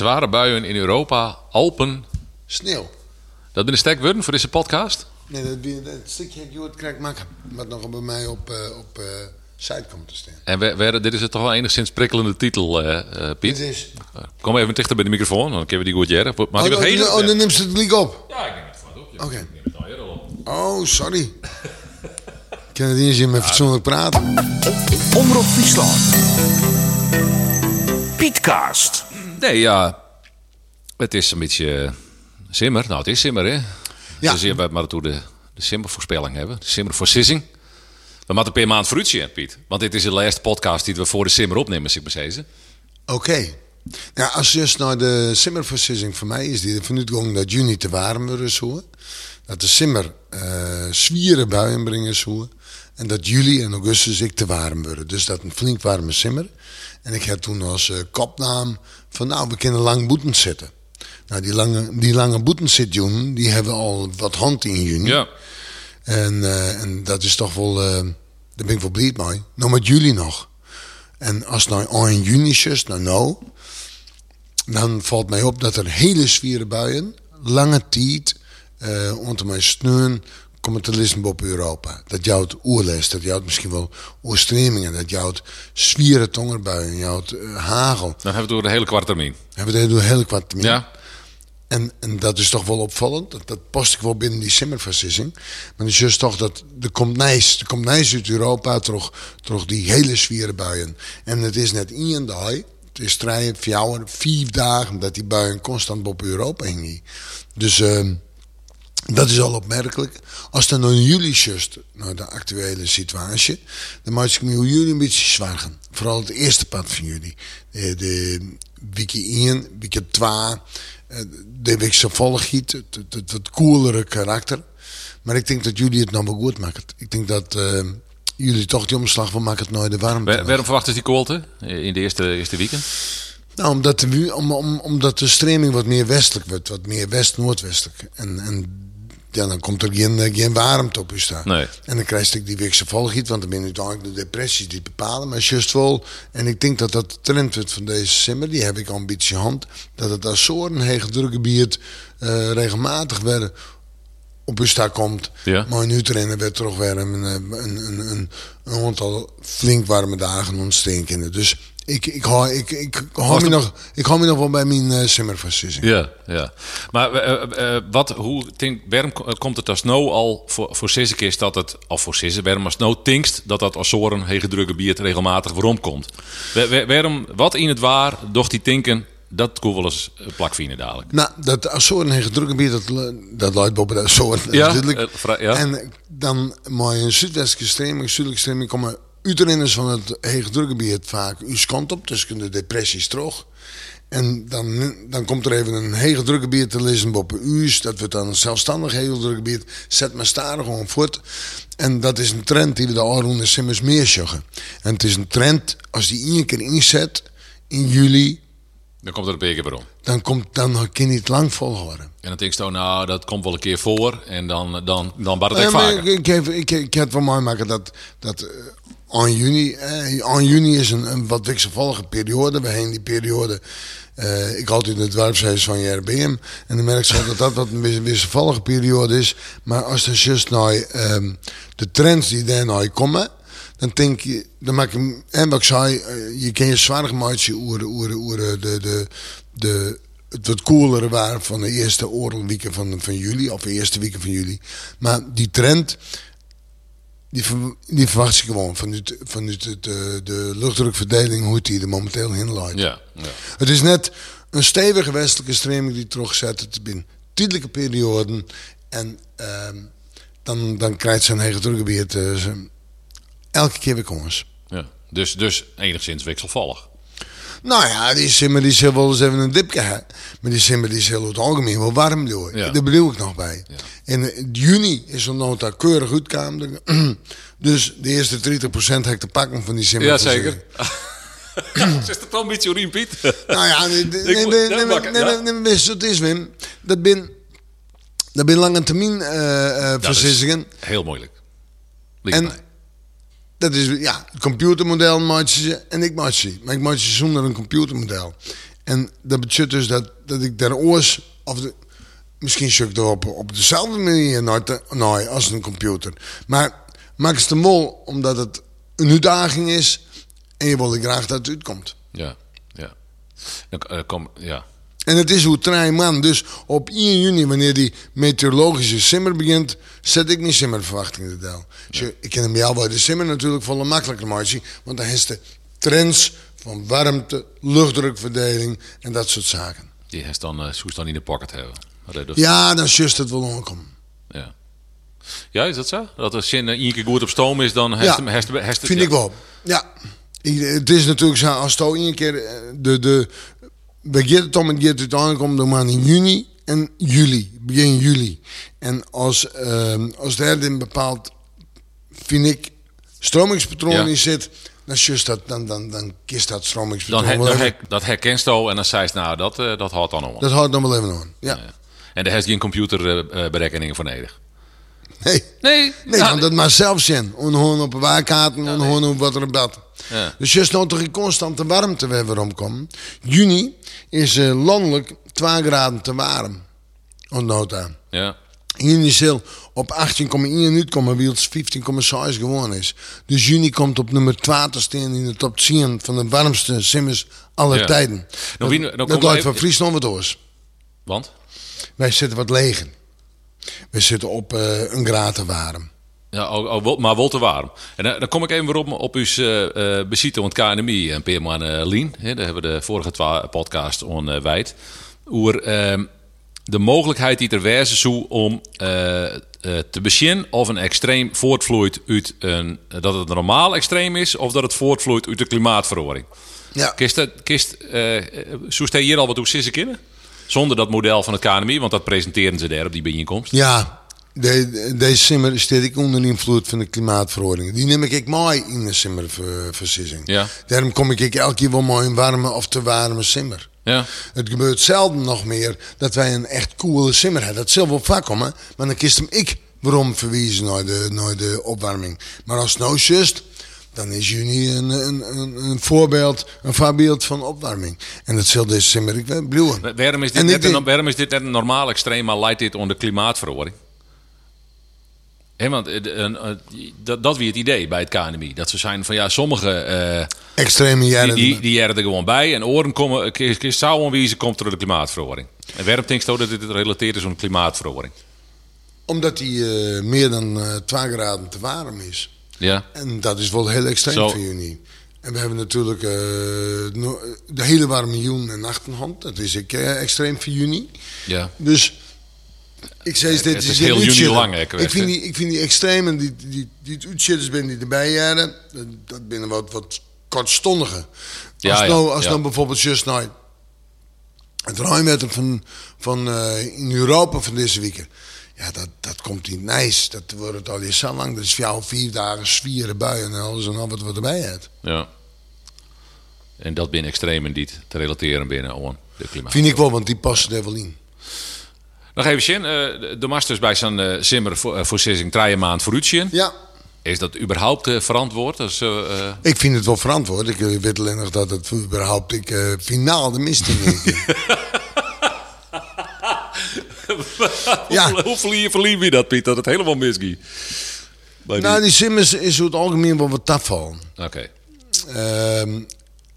zware buien in Europa, Alpen. Sneeuw. Dat ben een sterk woorden voor deze podcast. Nee, dat, dat, dat stukje heb je het krijg maken. Wat nog bij mij op, uh, op uh, site komt te staan. En we, we, dit is het toch wel enigszins prikkelende titel, uh, Piet. Dit is... Kom even dichter bij de microfoon, dan kunnen we die goed jaren. Maar oh, die oh, oh, dan neemt ze het liek op. Ja, ik neem het gewoon op. Oké. Okay. Ik neem het al op. Oh, sorry. ik kan het niet eens in mijn fatsoenlijk praten. Omroep Friesland. Pietcast. Nee, ja. Het is een beetje simmer. Nou, het is simmer, hè? Ja. Dus we maar toe de, de simmervoorspelling hebben. De simmervoorsissing. We moeten per maand fruitje, Piet. Want dit is de laatste podcast die we voor de simmer opnemen, zeg maar. Oké. Okay. Nou, als je naar de simmerversissing voor mij is, die de vanuitgang dat juni te warm worden zo. Dat de simmer uh, zwieren buien brengen zo. En dat juli en augustus ik te warm worden. Dus dat een flink warme simmer. En ik had toen als uh, kopnaam van nou, we kunnen lang boeten zitten. Nou, die lange, die lange boetenzitjoen, die hebben al wat hand in juni. Ja. En, uh, en dat is toch wel, uh, daar ben ik wel blij mee. Nou, met jullie nog. En als het nou 1 juni is, nou nou, dan valt mij op dat er hele zwieren buien, lange tijd, uh, onder mijn steun, lezen op Europa. Dat jouwt oerles, dat jouwt misschien wel oerstremingen, dat jouwt zwieren tongerbuien, jouwt uh, hagel. Dan hebben we het door de hele kwartermijn. Hebben we het door de hele kwartermijn. Ja. En, en dat is toch wel opvallend. Dat, dat past ik wel binnen die simmerversissing. Maar het is juist toch dat er komt nijs. Er komt nijs uit Europa toch, toch die hele zwieren buien. En het is net één dag. Het is drie, vier, vier dagen dat die buien constant op Europa hingen. Dus uh, dat is al opmerkelijk. Als dan in juli just naar de actuele situatie, dan maak ik me jullie een beetje zwaar Vooral het eerste pad van jullie. De, de wiki 1, wiki 2 de weekse volgiet, het, het, coolere karakter. Maar ik denk dat jullie het nou wel goed maken. Ik denk dat uh, jullie toch die omslag van maken het nooit de warmte. Waar, waarom verwachten die koelte in de eerste, eerste weekend? Nou, omdat de, om, om, omdat de streming wat meer westelijk wordt, wat meer west-noordwestelijk. En, en ja, dan komt er geen, geen warmte op je staan. Nee. En dan krijg je die weekse volgiet, want dan ben je uiteindelijk de depressies die bepalen. Maar juist wel, en ik denk dat dat de trend wordt van deze simmer, die heb ik al een beetje hand, dat het hege drukgebied uh, regelmatig weer op je staan komt. Ja. Maar nu trainen werd toch weer een, een, een, een, een aantal flink warme dagen ontsteken. Dus ik, ik, hou, ik, ik, hou me nog, ik hou me nog wel bij mijn uh. Ja, ja. Maar uh, uh, wat, hoe denk, waarom komt het als nou al voor, voor is dat het, of voor Sissen, waarom als nou tinkst dat dat als zo'n hege drukke bier regelmatig waarom komt? Waarom, wat in het waar, doch die tinken, dat kon wel eens plakvine dadelijk. Nou, dat Azoren hege drukke bier, dat, dat luidt boven de Azoren ja, natuurlijk. ja. En dan maar een zuidwestelijke streming, zuidelijke streming komen uitrenners van het hege drukgebied vaak uw kant op, dus de depressies terug. En dan, dan komt er even een hege drukgebied te lezen op u's. Dat wordt dan een zelfstandig hege drukgebied. Zet maar starig gewoon voort. En dat is een trend die we de Alroen en Simmers meer zeggen. En het is een trend, als die één keer inzet, in juli... Dan komt er een waarom. Dan, komt, dan kan je niet lang volhouden. En dan denk je zo, nou, dat komt wel een keer voor. En dan, dan, dan bar het ja, vaker. Ik, ik, ik, ik, ik heb het wel mooi maken dat... dat aan juni. Eh, aan juni is een, een wat wisselvallige periode. We heen die periode. Uh, ik altijd in het dwarfshuis van JRBM. En dan merk je dat dat wat een wisselvallige periode is. Maar als er juist naar de trends die daarna komen. Dan denk je, dan maak je, en wat ik zei, uh, je kan je zwaar maatje oeren, oeren, oeren, de, de, de, het wat coolere waren van de eerste oorlogweken van, van juli, of de eerste weken van juli. Maar die trend, die, die verwacht je gewoon vanuit, vanuit de, de, de luchtdrukverdeling, hoe die er momenteel in leidt. Ja, ja. Het is net een stevige westelijke stroming die terugzet. Het binnen tijdelijke perioden. En uh, dan, dan krijgt ze een hege drukgebied uh, elke keer weer komens. Ja, dus, dus enigszins wisselvallig. Nou ja, die simmer die zal wel eens even een dip gehad. Maar die simmer die zal over het algemeen wel warm door. Ja. Daar bedoel ik nog bij. Ja. In juni is er nota keurig uitkomen. dus de eerste 30% heb ik te pakken van die simmer. Ja, zeker. Is het wel een beetje urine, Piet? Nou ja, nee, nee, nee, Ik moet- nee, ja, nee, bakken, nee, ja. nee, nee, wist het is, Wim. Dat ben, dat ben lange termijn eh eh is versissingen. Heel moeilijk. En mij. Dat is, ja, computermodel je ze en ik maak ze. Maar ik maak ze zonder een computermodel. En dat betekent dus dat, dat ik daar oors, of misschien zoek ik er op, dezelfde manier te- naar als een computer. Maar maak de mol omdat het een uitdaging is en je wil graag dat het uitkomt. Ja, ja. Dan eh, kom, ja. En het is hoe trein man. Dus op 1 juni, wanneer die meteorologische simmer begint, zet ik mijn simmerverwachtingen deel. Dus je- ik kan hem jou bij de simmer natuurlijk volle makkelijker maken, want dan is de trends van warmte, luchtdrukverdeling en dat soort zaken. Die heeft dan, uh, dan in de pocket hebben. Is- Ja, dan is juist het wel aankomen. ja. Ja, is dat zo? Dat als zin één keer goed op stoom is, dan heeft Ja, hem- Vind ja. ik wel. Ja. Het is natuurlijk zo, als het al één keer eh, de, de, bij Geert om het Geert het aankomt, dan maar in juni en juli, begin juli. En als, ehm als daar een bepaald, vind ik, stromingspatroon Ja. in zit, dan is dat, dan, dan, dan kiest dat stromingspatroon Dan, he, dan her- dat herkent zo en dan zei ze, nou, dat, eh, dat houdt dan om. Dat houdt dan wel even aan. Ja. Ja. En daar heeft geen computerberekeningen voor nodig. Nee. Nee, Nee, want dat maar zelf zijn. Onhoorn op een waarkaarten, onhoorn op wat er op dat. Ja. Dus juist nou toch een constante warmte waar we omkomen. Juni is eh, landelijk 2 graden te warm. Ontnota. Ja. Hier is heel op 18,1 uitkomen, wie het 15,6 gewoon is. Dus juni komt op nummer 12 te staan in de top 10 van de warmste simmers aller Ja. tijden. Nou, wie- dat nou dat komen lijkt wij- van Friesland wat oors. Want? Wij zitten wat leger. We zitten op eh, een graad te warm. Ja, oh, oh, maar wel te warm. En dan, dan kom ik even weer op, op uw uh, uh, bezitten het KNMI en Peerman uh, Lien. Hè, daar hebben we de vorige podcast on uh, wijd. Oer ehm, de mogelijkheid die er wezen zou om eh, eh, te beginnen of een extreem voortvloeit uit een, dat het een normaal extreem is of dat het voortvloeit uit de klimaatverandering. Ja. Kist, kist, uh, hier al wat hoe sissen? Zonder dat model van het KNMI, want dat presenteren ze daar op die bijeenkomst. Ja, de, de- deze simmer staat ik onder invloed van de klimaatverordening. Die neem ik mooi in de simmerversissing. Ja. Daarom kom ik elke keer wel mooi een warme of te warme simmer. Ja. Het gebeurt zelden nog meer dat wij een echt coole simmer hebben. Dat zal wel vaak komen, maar dan kiest hem ik waarom verwijzen naar de, naar de opwarming. Maar als het nou is juist, dan is juni een, een, een, een voorbeeld, een voorbeeld van opwarming. En dat zal deze. Wa- Waarom is, dit net een, waarom is dit net een normaal extreem, maar leidt dit onder klimaatverandering? Hé, want eh, een- dat, dat weer het idee bij het KNMI. Dat ze zijn van ja, sommige eh, Extreme jaren. die, die jaren er gewoon bij. En oren komen, zou aanwijzen, komt door de klimaatverandering. En waarom denk je dat dit gerelateerd is aan klimaatverandering? Omdat die eh, meer dan eh 2 graden te warm is. Ja, En dat is wel heel extreem Zo. voor juni. En we hebben natuurlijk no- de hele warme juni en nachtenhand. Dat is ook eh, extreem voor juni. ja. Dus ik zei dit Het is heel juni uitzitten. lang, hè, ik vind die, ik vind die extremen, die, die, die ben die erbij jaren, dat, dat binnen wat, wat kortstondige. Ja, als nou, als ja. nou bijvoorbeeld just nou het ruimwetter van, van in Europa van deze week. Ja, dat, dat komt niet nice. Dat wordt het al zo lang. Dat is voor jou vier dagen zwieren buien en alles en al wat wat erbij hebt. ja. En dat binnen extremen die te relateren binnen aan de klimaat. Vind ik wel, want die passen er wel in. Nog even zien, eh, de- masters bij zijn eh simmer voor, eh, voor sissing drie maand vooruit zien. Ja, Is dat überhaupt eh, verantwoord? Dus, eh, eh, ik vind het wel verantwoord. Ik eh, weet alleen nog dat het überhaupt ik, eh, finaal de mist in. Ja. Hoe verliep, verliep je dat, Piet? Dat het helemaal misging? Die- Nou, die simmers is over het algemeen wel wat tafval. Oké. Ehm,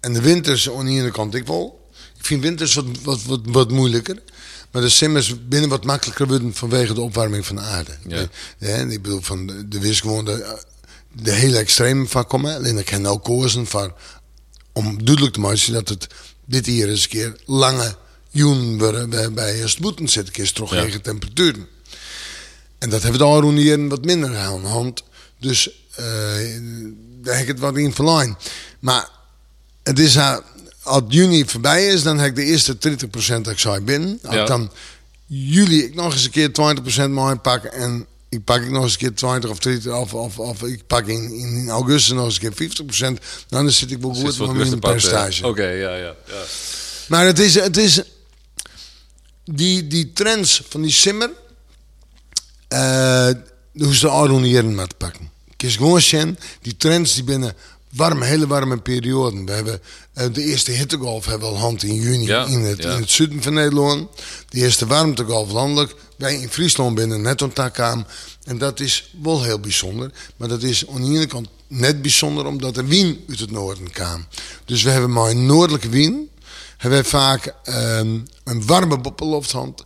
en de winters aan de ene kant ik wel. Ik vind winters wat, wat, wat, wat moeilijker. Maar de simmers binnen wat makkelijker worden vanwege de opwarming van de aarde. Ja. Ja, ik bedoel, van de, de wist gewoon de, de hele extreme van komen. Alleen ik kan ook kozen voor, om duidelijk te maken dat het dit hier eens een keer lange worden bij, het moeten zitten. Keer toch Ja. tegen temperaturen. En dat hebben we al hier wat minder aan de hand. Dus eh, daar heb ik het wat in verlijn. Maar het is uh, als juni voorbij is, dan heb ik de eerste 30% dat ik zou binnen. Als Ja. ik dan juli ik nog eens een keer 20% mooi pak en ik pak ik nog eens een keer 20 of 30 of, of, of ik pak in, in augustus nog eens een keer 50%. Dan zit ik wel goed met mijn percentage. Oké, ja, ja, ja. Maar het is, het is die, die trends van die simmer, hoe ze de Aron hier te pakken. Ik is gewoon zien, die trends die binnen warme, hele warme perioden. We hebben eh, de eerste hittegolf hebben we al hand in juni Ja, in, het, ja. in het zuiden van Nederland. De eerste warmtegolf landelijk. Wij in Friesland binnen net aan. En dat is wel heel bijzonder. Maar dat is aan de ene kant net bijzonder omdat de wien uit het noorden kwam. Dus we hebben maar een noordelijke wien. Hebben we vaak ehm, een warme boppelofthand.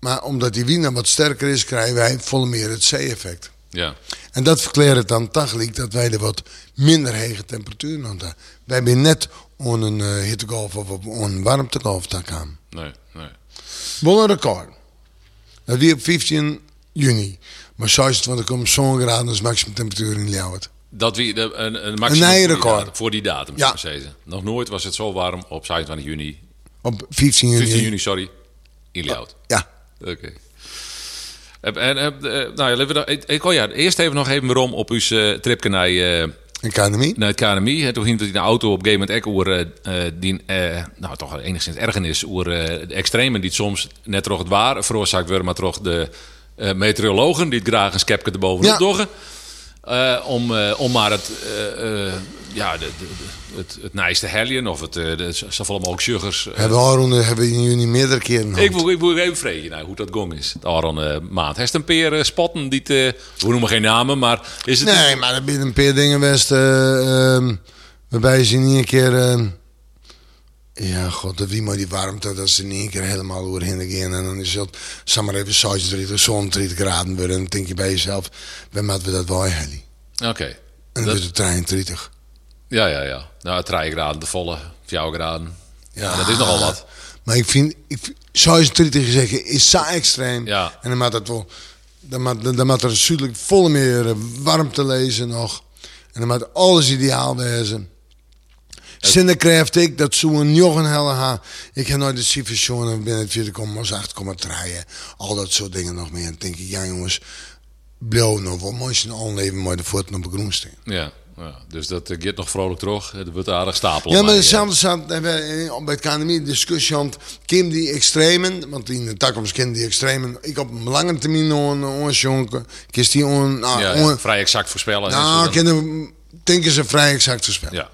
Maar omdat die wien dan wat sterker is, krijgen wij volle meer het zee-effect. Ja. En dat verklaart het dan tegelijk dat wij er wat minder hege temperaturen hebben. Wij hebben net aan een eh, hittegolf of een warmtegolf aan. Nee, nee. Wel een record. Dat weer op 15 juni. Maar 26,7 graden is maximum temperatuur in Ljouwert. Dat wie de, een, een Een maximum nieuwe voor die record. voor die datum. Ja. Nog nooit was het zo warm op 27 juni. Op 15 juni. 15 juni, sorry. In Ljout. Ja. Oké. En, en, eh, eh, nou ja, we ik, oh ja, eerst even nog even waarom op uw uh, tripje naar, eh, Academie. naar het KNMI. Hè, toen ging het in de auto op een gegeven moment ook over eh, eh, die, eh, nou toch enigszins ergernis over eh, de extremen die soms net toch het waar veroorzaakt worden, maar toch de eh, meteorologen die het graag een skepje erbovenop Ja. doggen. Eh, om, eh, om maar het, eh, ja, de, de, de- het, het nijste helien of het, de, zoveel mogelijk suggers. Hebben Aron hebben juni meerdere keren ik wil, ik wil even vreten nou, hoe dat gong is. Het Aron eh, maand. Heeft een peer eh, spotten die te, we noemen geen namen, maar is het Nee, maar er zijn een paar dingen best. eh, ehm, waarbij ze niet een keer. Ja, god, dat wie maar die warmte, dat ze niet een keer helemaal doorheen gaan. En dan is het, zeg maar even 36, 37 graden worden. En dan denk je bij jezelf, waar moeten we dat wel heli? Oké. En dan Dat- wordt trein 30. Ja, ja, ja. Nou, 3 graden, de volle 4 graden. Ja, dat is nogal wat. Maar ik vind, ik, vind 36 zeggen is zo extreem. Ja. En dan moet dat wel, dan moet, dan moet er zuidelijk volle meer warmte lezen nog. En dan moet alles ideaal wezen. Zinnen krijg ik dat zo'n jongen helle ha. Ik heb nooit de cijfers en binnen het vierde kom was 8,3. Al dat soort dingen nog meer. En denk ik, ja jongens, blauw nog wel mooi zijn al leven maar de voeten op de groensteen. Ja, ja. Dus dat uh, gaat nog vrolijk terug. Het wordt aardig stapel. Ja, maar hetzelfde staat eh, bij het KNMI discussie aan. Kim die extremen, want in de toekomst kennen die extremen. Ik op een lange termijn on, onjonken. Kies die on, nou, Ja, vrij exact voorspellen. nou, kunnen denken ze vrij exact voorspellen. Ja.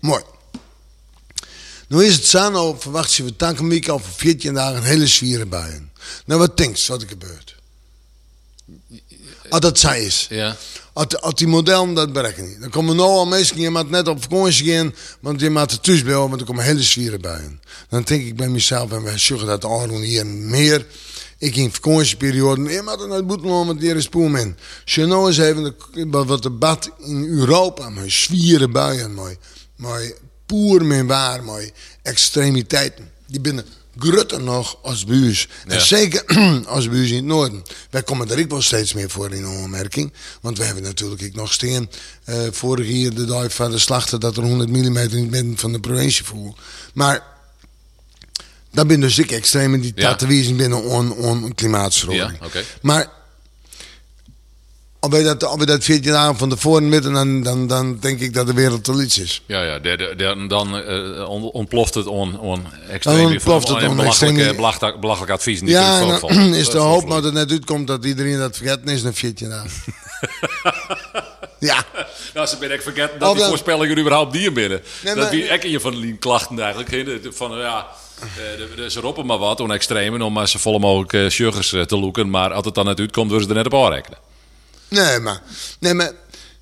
Mooi. Nu is het nou verwacht je we tankenweek al voor 14 dagen een hele zwiere buien. Nou, wat denkt wat er gebeurt? Als dat zij is. Ja. Als, als die modellen dat bereiken niet. Dan komen nou al mensen, je moet net op vakantie gaan, want je moet er thuis blijven, want er komen hele zwieren buien. Dan denk ik bij mezelf, en wij zeggen dat Aron hier meer. Ik in vakantieperiode, je moet naar het boetenland, want hier is poem in. Als je nou eens even de, wat debat in Europa, met zwieren buien, mooi, mooi poer met waar, mooi extremiteiten. Die binnen grutter nog als buurs. En zeker als buurs in het noorden. Wij komen er ook wel steeds meer voor in aanmerking. Want we hebben natuurlijk ook nog steen. eh vorig jaar de dag van de slachten dat er 100 mm in het midden van de provincie voel. Maar dat ben dus ik extreem die Ja. binnen on, on klimaatverandering. Ja. Maar wij dat, wij dat 14 dagen van tevoren weten, dan, dan, dan denk ik dat de wereld te iets is. Ja, ja. de- de- de- dan eh, on- ontploft het on, on extreem. Dan ontploft het on extreem- belachelijk, belachelijk advies. Die Ja, en veel dan is de hoop dat het net uitkomt dat iedereen dat vergeten is na 14 dagen. ja. Nou, ze ben ik vergeten dat Of die dan- voorspellingen überhaupt dier binnen. Nee, dat maar- wie ek in je van die klachten eigenlijk. Van ja, de- ze roepen maar wat on extremen om maar zo volle mogelijk uh, te loeken. Maar als het dan net uitkomt, worden ze er net op aanrekenen. Nee, maar, nee, maar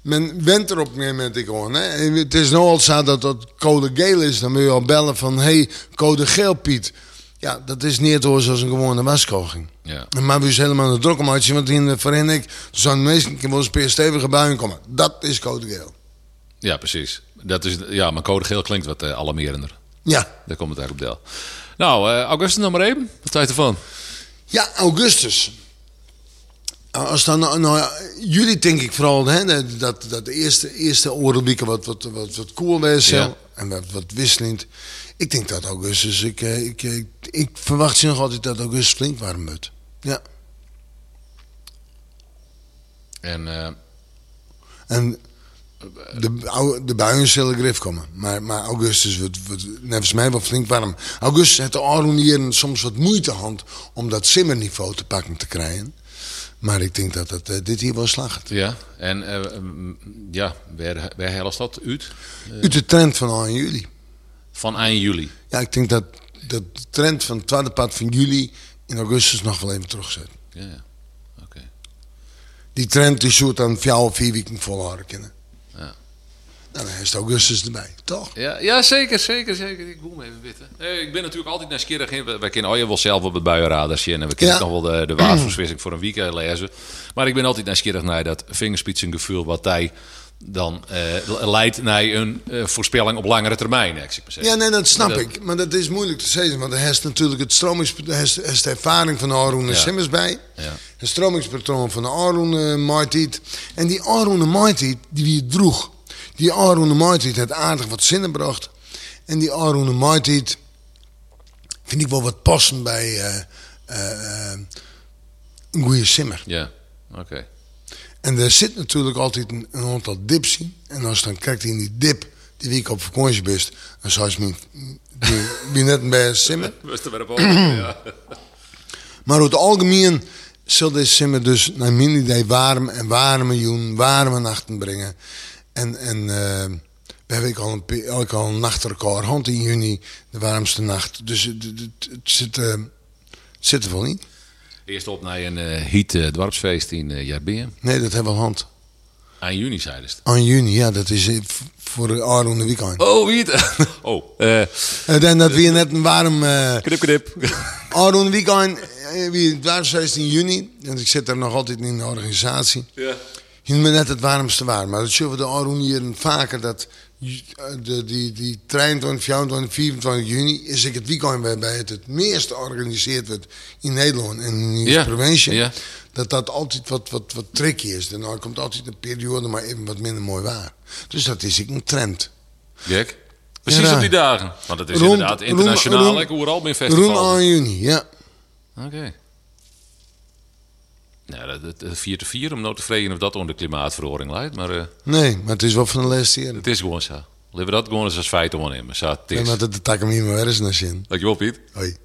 men went erop op een moment ik gewoon. Hè. Het is nou al zo dat dat code geel is. Dan moet je al bellen van, hey, code geel Piet. Ja, dat is niet zoals een gewone waskoging. Ja. Maar we zijn helemaal de druk om want in de vereniging zo'n meesten wel eens een paar stevige buien komen. Dat is code geel. Ja, precies. Dat is, ja, maar code geel klinkt wat eh, alarmerender. Ja. Daar komt het eigenlijk op deel. Nou, eh, Augustus maar even. Wat tijd ervan? Ja, augustus. Als dan, nou, nou ja, jullie denk ik vooral hè, dat- dat, de eerste, eerste wat, wat, wat, wat cool was Ja. en wat, wat wisselend. Ik denk dat augustus, ik, eh, ik, ik, ik verwacht nog altijd dat augustus flink warm wordt. Ja. En eh, En de, de buien zullen grif komen. Maar, maar augustus wordt, wordt mij wel flink warm. Augustus heeft de Aron hier soms wat moeite hand om dat simmerniveau te pakken te krijgen. Maar ik denk dat het, eh, dit hier wel slacht. Ja, en mm, ja, waar, waar dat uit? Uit de trend van 1 juli. Van eind juli. Ja, ik denk dat, dat de trend van het tweede pad van juli in augustus nog wel even terugzet. Ja, ja. Oké. Die trend die zou dan vier of vier weken volhouden kunnen. Ja. Nou, dan is het augustus erbij, toch? Ja, ja, zeker, zeker, zeker. Ik hem even. Nee, ik ben natuurlijk altijd nieuwsgierig. in- Wij kennen al je wel zelf op het buienradar zien. En we kennen Ja. nog wel de, de waarschuwingswissing voor een weekend lezen. Maar ik ben altijd nieuwsgierig naar dat vingerspitsengevoel wat hij dan eh, leidt naar een eh, voorspelling op langere termijn. Ik maar. Ja, nee, dat snap Dat- ik. Maar dat is moeilijk te zeggen. Want er heeft natuurlijk het stromings... Er heeft, er heeft de ervaring van de Aroen Ja. Simmers bij. Ja. Het stromingspatroon van de Aroen uh, Maartiet. En die Aroen Maartiet, die wie droeg. Die Aroen Maartiet had aardig wat zinnen gebracht. En die Aroen Maartiet... vind ik wel wat passen bij... eh, eh, eh, een goede simmer. Ja, oké. En er zit natuurlijk altijd een, een aantal dips in. En als je dan kijkt in die dip, die week op vakantie bent, dan zou je me net bij simmen. We staan weer op ja. Maar over het algemeen zal deze simmer dus naar mijn idee warm en warme joen, warme nachten brengen. En, en eh, we hebben al een, ook al een nachtrecord, hand in juni, de warmste nacht. Dus het, het, het zit, eh, het zit er wel in. Eerst op naar een eh heat in uh. Nee, dat hebben we al hand. Aan juni zeiden ze. Aan juni, ja, dat is voor de Aron de weekend. Oh, wie het? Oh, eh En dan dat we net een warm... eh knip, knip. Aron Weekend, wie het 16 juni. En ik zit daar nog altijd in de organisatie. ja. Je me net het warmste waar. Maar dat zullen we de Aron hier vaker dat... eh, De, die, die 23, 24, 24 juni is ik het weekend waarbij het het meest georganiseerd wordt in Nederland en in de Ja, provincie. ja. Dat dat altijd wat, wat, wat tricky is. Daarna komt altijd een periode, maar even wat minder mooi waar. Dus dat is ik een trend. Gek. Precies Ja, op die dagen. Want het is Rond- inderdaad internationaal. rond- ik hoor al Rond festival. juni, ja. Oké. Nou, dat, dat, dat 4 te 4 om nou te vregen of dat onder de klimaatverhoring leidt. Maar eh, Nee, maar het is wel van de laatste jaren. het is gewoon zo. Laten we dat gewoon eens als feit ondernemen. Zo, het En is. dat het de takken niet meer is naar zin. Dankjewel, Piet. Hoi.